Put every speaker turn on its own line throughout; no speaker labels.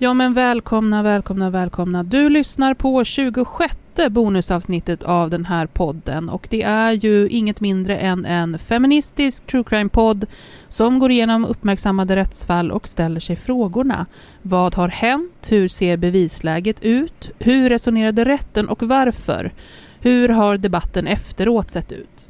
Ja men välkomna, välkomna, välkomna. Du lyssnar på 26 bonusavsnittet av den här podden och det är ju inget mindre än en feministisk true crime-podd som går igenom uppmärksammade rättsfall och ställer sig frågorna. Vad har hänt? Hur ser bevisläget ut? Hur resonerade rätten och varför? Hur har debatten efteråt sett ut?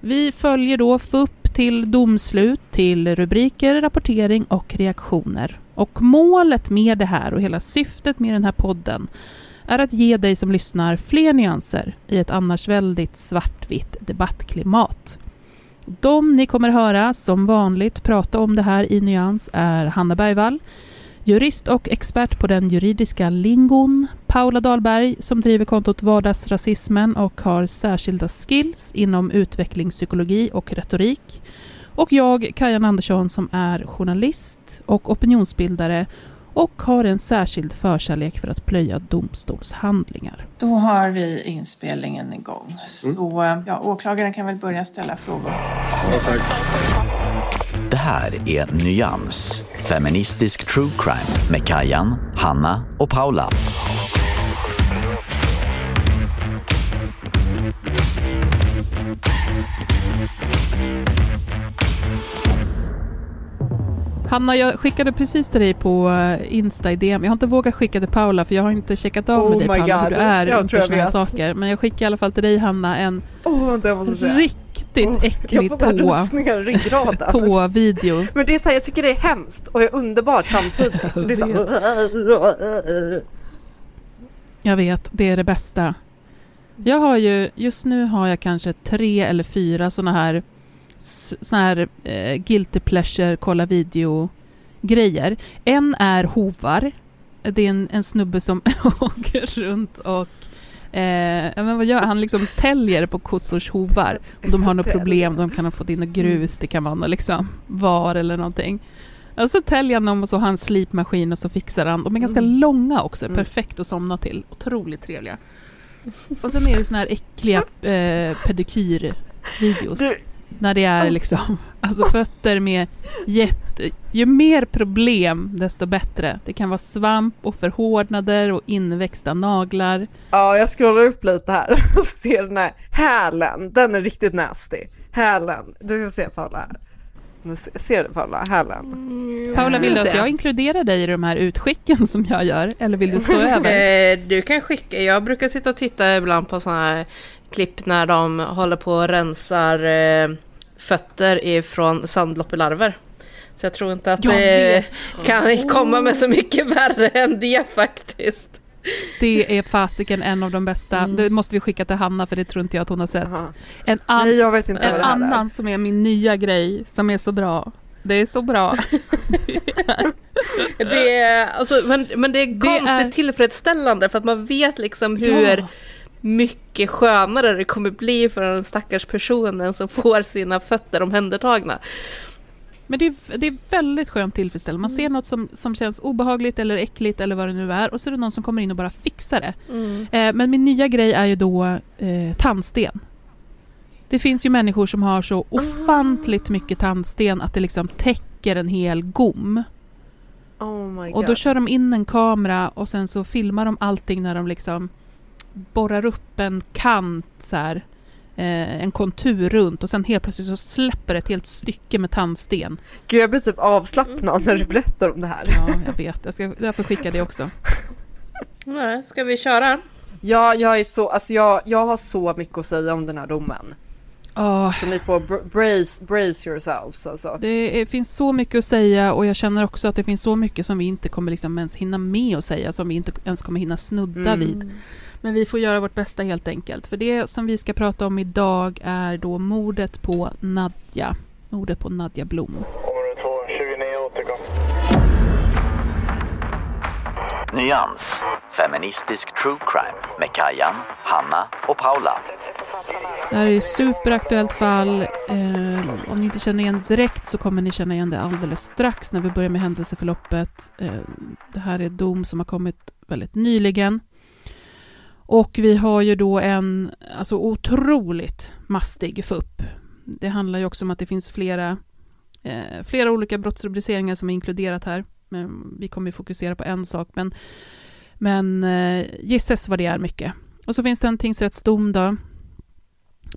Vi följer då FUP till domslut, till rubriker, rapportering och reaktioner. Och målet med det här och hela syftet med den här podden är att ge dig som lyssnar fler nyanser i ett annars väldigt svartvitt debattklimat. De ni kommer höra som vanligt prata om det här i nyans är Hanna Bergvall, jurist och expert på den juridiska lingon, Paula Dahlberg som driver kontot Vardagsrasismen och har särskilda skills inom utvecklingspsykologi och retorik, och jag, Kajan Andersson, som är journalist och opinionsbildare och har en särskild förkärlek för att plöja domstolshandlingar.
Då har vi inspelningen igång. Så mm. ja, åklagaren kan väl börja ställa frågor. Ja, tack.
Det här är Nyans, feministisk true crime med Kajan, Hanna och Paula.
Hanna, jag skickade precis till dig på eh, Insta i DM. Jag har inte vågat skicka till Paula för jag har inte checkat av oh med dig Paula hur du är jag inför sådana här saker. Men jag skickar i alla fall till dig Hanna en oh, riktigt oh, äcklig tå, tå-video.
Men det är så här, jag tycker det är hemskt och är underbart samtidigt. Jag, det är
jag vet, det är det bästa. Jag har ju, just nu har jag kanske tre eller fyra sådana här såna här eh, guilty pleasure, kolla video-grejer. En är hovar. Det är en, en snubbe som åker runt och Eh, men vad gör han? liksom täljer på kossors hovar. Om de har något problem, de kan ha fått in något grus, det kan vara något liksom var eller någonting. Och så täljer han dem och så har han slipmaskin och så fixar han. De är ganska mm. långa också, mm. perfekt att somna till. Otroligt trevliga. Och sen är det såna här äckliga eh, pedikyrvideos. När det är liksom, alltså fötter med jätte... Ju mer problem, desto bättre. Det kan vara svamp och förhårdnader och inväxta naglar.
Ja, jag scrollar upp lite här och ser den här hälen. Den är riktigt nasty. Hälen. Du får se Paula här. Ser du Paula, hälen?
Mm, Paula, vill du att jag inkluderar dig i de här utskicken som jag gör? Eller vill du stå över?
Eh, du kan skicka, jag brukar sitta och titta ibland på sådana här klipp när de håller på och rensar eh, fötter ifrån sandloppelarver. Så jag tror inte att det kan komma med så mycket värre än det faktiskt.
Det är fasiken en av de bästa. Mm. Det måste vi skicka till Hanna för det tror inte jag att hon har sett.
En, an Nej, jag vet inte
en annan är. som är min nya grej som är så bra. Det är så bra.
det är, alltså, men, men det är det konstigt är... tillfredsställande för att man vet liksom hur ja mycket skönare det kommer bli för den stackars personen som får sina fötter omhändertagna.
Men det är, det är väldigt skönt tillfredsställande. Man ser mm. något som, som känns obehagligt eller äckligt eller vad det nu är och så är det någon som kommer in och bara fixar det. Mm. Eh, men min nya grej är ju då eh, tandsten. Det finns ju människor som har så ofantligt mycket tandsten att det liksom täcker en hel gom.
Oh
och då kör de in en kamera och sen så filmar de allting när de liksom borrar upp en kant så här, eh, en kontur runt och sen helt plötsligt så släpper ett helt stycke med tandsten.
Gud jag blir typ avslappnad när du berättar om det här.
Ja, jag vet. Jag, ska, jag får skicka det också.
Nej, ska vi köra?
Ja, jag är så, alltså jag, jag har så mycket att säga om den här domen. Oh. Så ni får brace, brace yourselves alltså.
Det är, finns så mycket att säga och jag känner också att det finns så mycket som vi inte kommer liksom ens hinna med att säga, som vi inte ens kommer hinna snudda mm. vid. Men vi får göra vårt bästa helt enkelt. För det som vi ska prata om idag är då mordet på Nadja. Mordet på Nadja Blom.
Nyans. Feministisk true crime med Kajan, Hanna och Paula.
Det här är ett superaktuellt fall. Eh, om ni inte känner igen det direkt så kommer ni känna igen det alldeles strax när vi börjar med händelseförloppet. Eh, det här är dom som har kommit väldigt nyligen. Och vi har ju då en alltså otroligt mastig FUP. Det handlar ju också om att det finns flera, eh, flera olika brottsrubriceringar som är inkluderat här. Men vi kommer ju fokusera på en sak, men, men eh, gisses vad det är mycket. Och så finns det en tingsrättsdom då.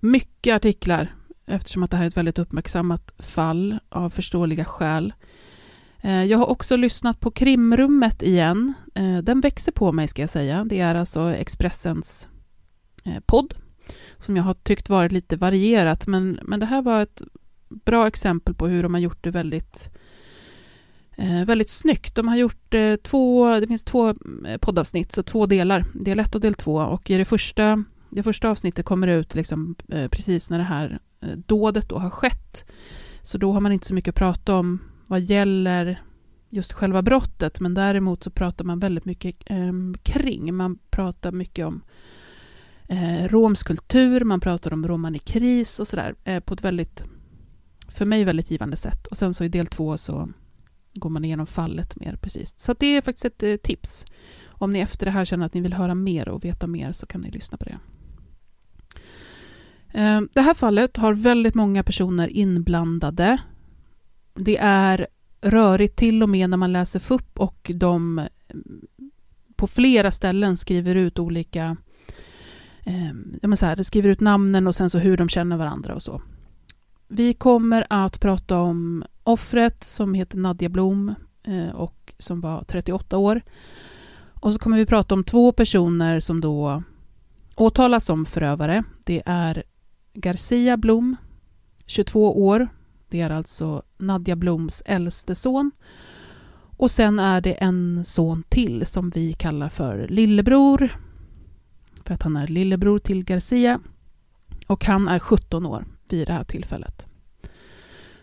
Mycket artiklar eftersom att det här är ett väldigt uppmärksammat fall av förståeliga skäl. Eh, jag har också lyssnat på krimrummet igen. Eh, den växer på mig ska jag säga. Det är alltså Expressens eh, podd som jag har tyckt varit lite varierat, men, men det här var ett bra exempel på hur de har gjort det väldigt väldigt snyggt. De har gjort två, det finns två poddavsnitt, så två delar, del ett och del två. Och i det första, det första avsnittet kommer ut liksom, precis när det här dådet då har skett. Så då har man inte så mycket att prata om vad gäller just själva brottet, men däremot så pratar man väldigt mycket eh, kring. Man pratar mycket om eh, romsk kultur, man pratar om roman i kris och sådär eh, på ett väldigt, för mig väldigt givande sätt. Och sen så i del två så går man igenom fallet mer precis. Så det är faktiskt ett eh, tips. Om ni efter det här känner att ni vill höra mer och veta mer så kan ni lyssna på det. Ehm, det här fallet har väldigt många personer inblandade. Det är rörigt till och med när man läser FUP och de mm, på flera ställen skriver ut olika eh, så här, de skriver ut namnen och sen så hur de känner varandra och så. Vi kommer att prata om offret som heter Nadja Blom eh, och som var 38 år. Och så kommer vi prata om två personer som då åtalas som förövare. Det är Garcia Blom, 22 år, det är alltså Nadja Bloms äldste son. Och sen är det en son till som vi kallar för lillebror. För att han är lillebror till Garcia. Och han är 17 år vid det här tillfället.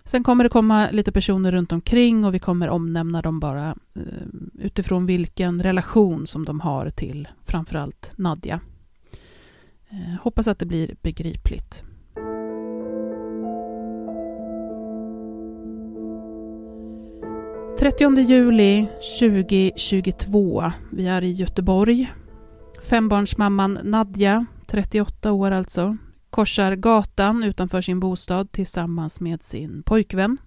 Sen kommer det komma lite personer runt omkring och vi kommer omnämna dem bara eh, utifrån vilken relation som de har till framförallt Nadja. Eh, hoppas att det blir begripligt. 30 juli 2022. Vi är i Göteborg. Fembarnsmamman Nadja, 38 år alltså, korsar gatan utanför sin bostad tillsammans med sin pojkvän.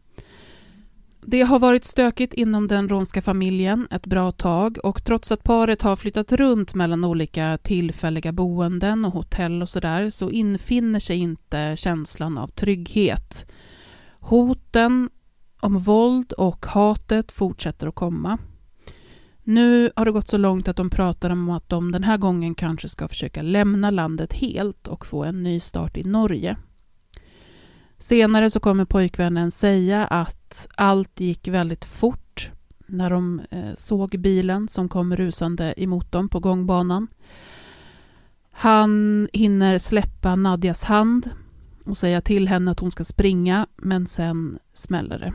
Det har varit stökigt inom den romska familjen ett bra tag och trots att paret har flyttat runt mellan olika tillfälliga boenden och hotell och sådär så infinner sig inte känslan av trygghet. Hoten om våld och hatet fortsätter att komma. Nu har det gått så långt att de pratar om att de den här gången kanske ska försöka lämna landet helt och få en ny start i Norge. Senare så kommer pojkvännen säga att allt gick väldigt fort när de eh, såg bilen som kom rusande emot dem på gångbanan. Han hinner släppa Nadjas hand och säga till henne att hon ska springa, men sen smäller det.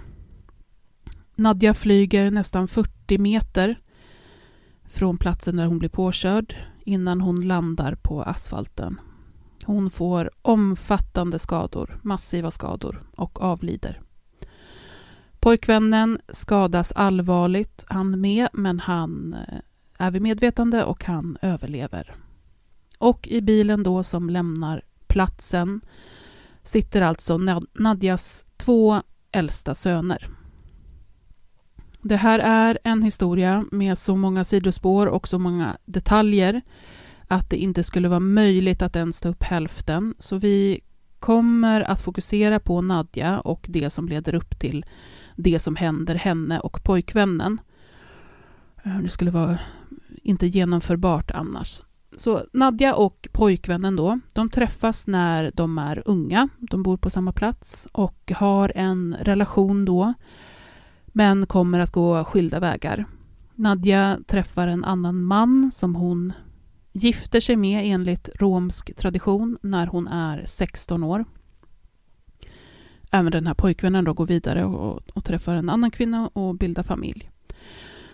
Nadja flyger nästan 40 meter från platsen där hon blir påkörd innan hon landar på asfalten. Hon får omfattande skador, massiva skador och avlider. Pojkvännen skadas allvarligt, han med, men han eh, är vid medvetande och han överlever. Och i bilen då som lämnar platsen sitter alltså Nadjas två äldsta söner. Det här är en historia med så många sidospår och så många detaljer att det inte skulle vara möjligt att ens ta upp hälften. Så vi kommer att fokusera på Nadja och det som leder upp till det som händer henne och pojkvännen. Eh, det skulle vara inte genomförbart annars. Så Nadja och pojkvännen då, de träffas när de är unga. De bor på samma plats och har en relation då men kommer att gå skilda vägar. Nadja träffar en annan man som hon gifter sig med enligt romsk tradition när hon är 16 år. Även den här pojkvännen då går vidare och, och träffar en annan kvinna och bildar familj.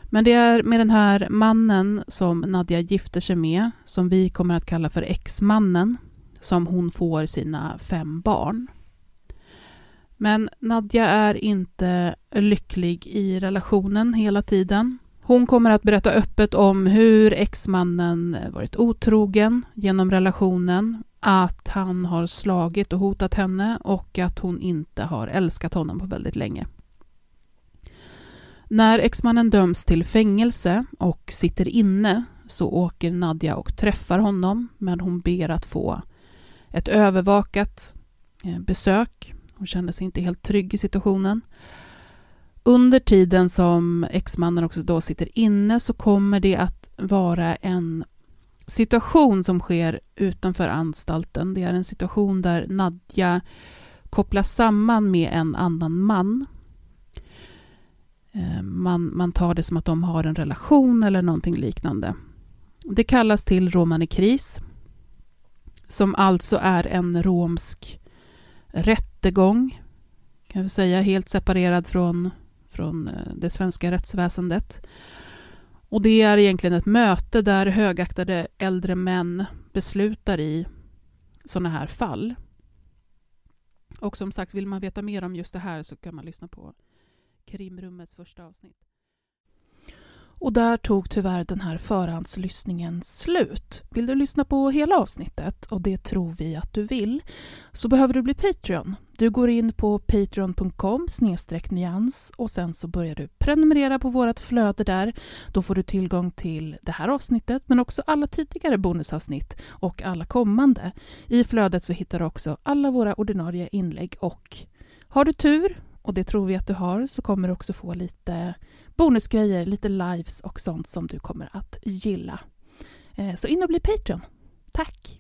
Men det är med den här mannen som Nadja gifter sig med, som vi kommer att kalla för exmannen, som hon får sina fem barn. Men Nadja är inte lycklig i relationen hela tiden. Hon kommer att berätta öppet om hur exmannen varit otrogen genom relationen, att han har slagit och hotat henne och att hon inte har älskat honom på väldigt länge. När exmannen döms till fängelse och sitter inne så åker Nadja och träffar honom men hon ber att få ett övervakat eh, besök. Hon kände sig inte helt trygg i situationen. Under tiden som exmannen också då sitter inne så kommer det att vara en situation som sker utanför anstalten. Det är en situation där Nadja kopplas samman med en annan man. Eh, man, man tar det som att de har en relation eller någonting liknande. Det kallas till romani kris, som alltså är en romsk rätt rättegång, kan vi säga, helt separerad från, från eh, det svenska rättsväsendet. Och det är egentligen ett möte där högaktade äldre män beslutar i sådana här fall. Och som sagt, vill man veta mer om just det här så kan man lyssna på Krimrummets första avsnitt. Och där tog tyvärr den här förhandslyssningen slut. Vill du lyssna på hela avsnittet, och det tror vi att du vill, så behöver du bli Patreon. Du går in på patreon.com nyans och sen så börjar du prenumerera på vårt flöde där. Då får du tillgång till det här avsnittet men också alla tidigare bonusavsnitt och alla kommande. I flödet så hittar du också alla våra ordinarie inlägg och har du tur, och det tror vi att du har, så kommer du också få lite bonusgrejer, lite lives och sånt som du kommer att gilla. Eh, så in och bli Patreon. Tack!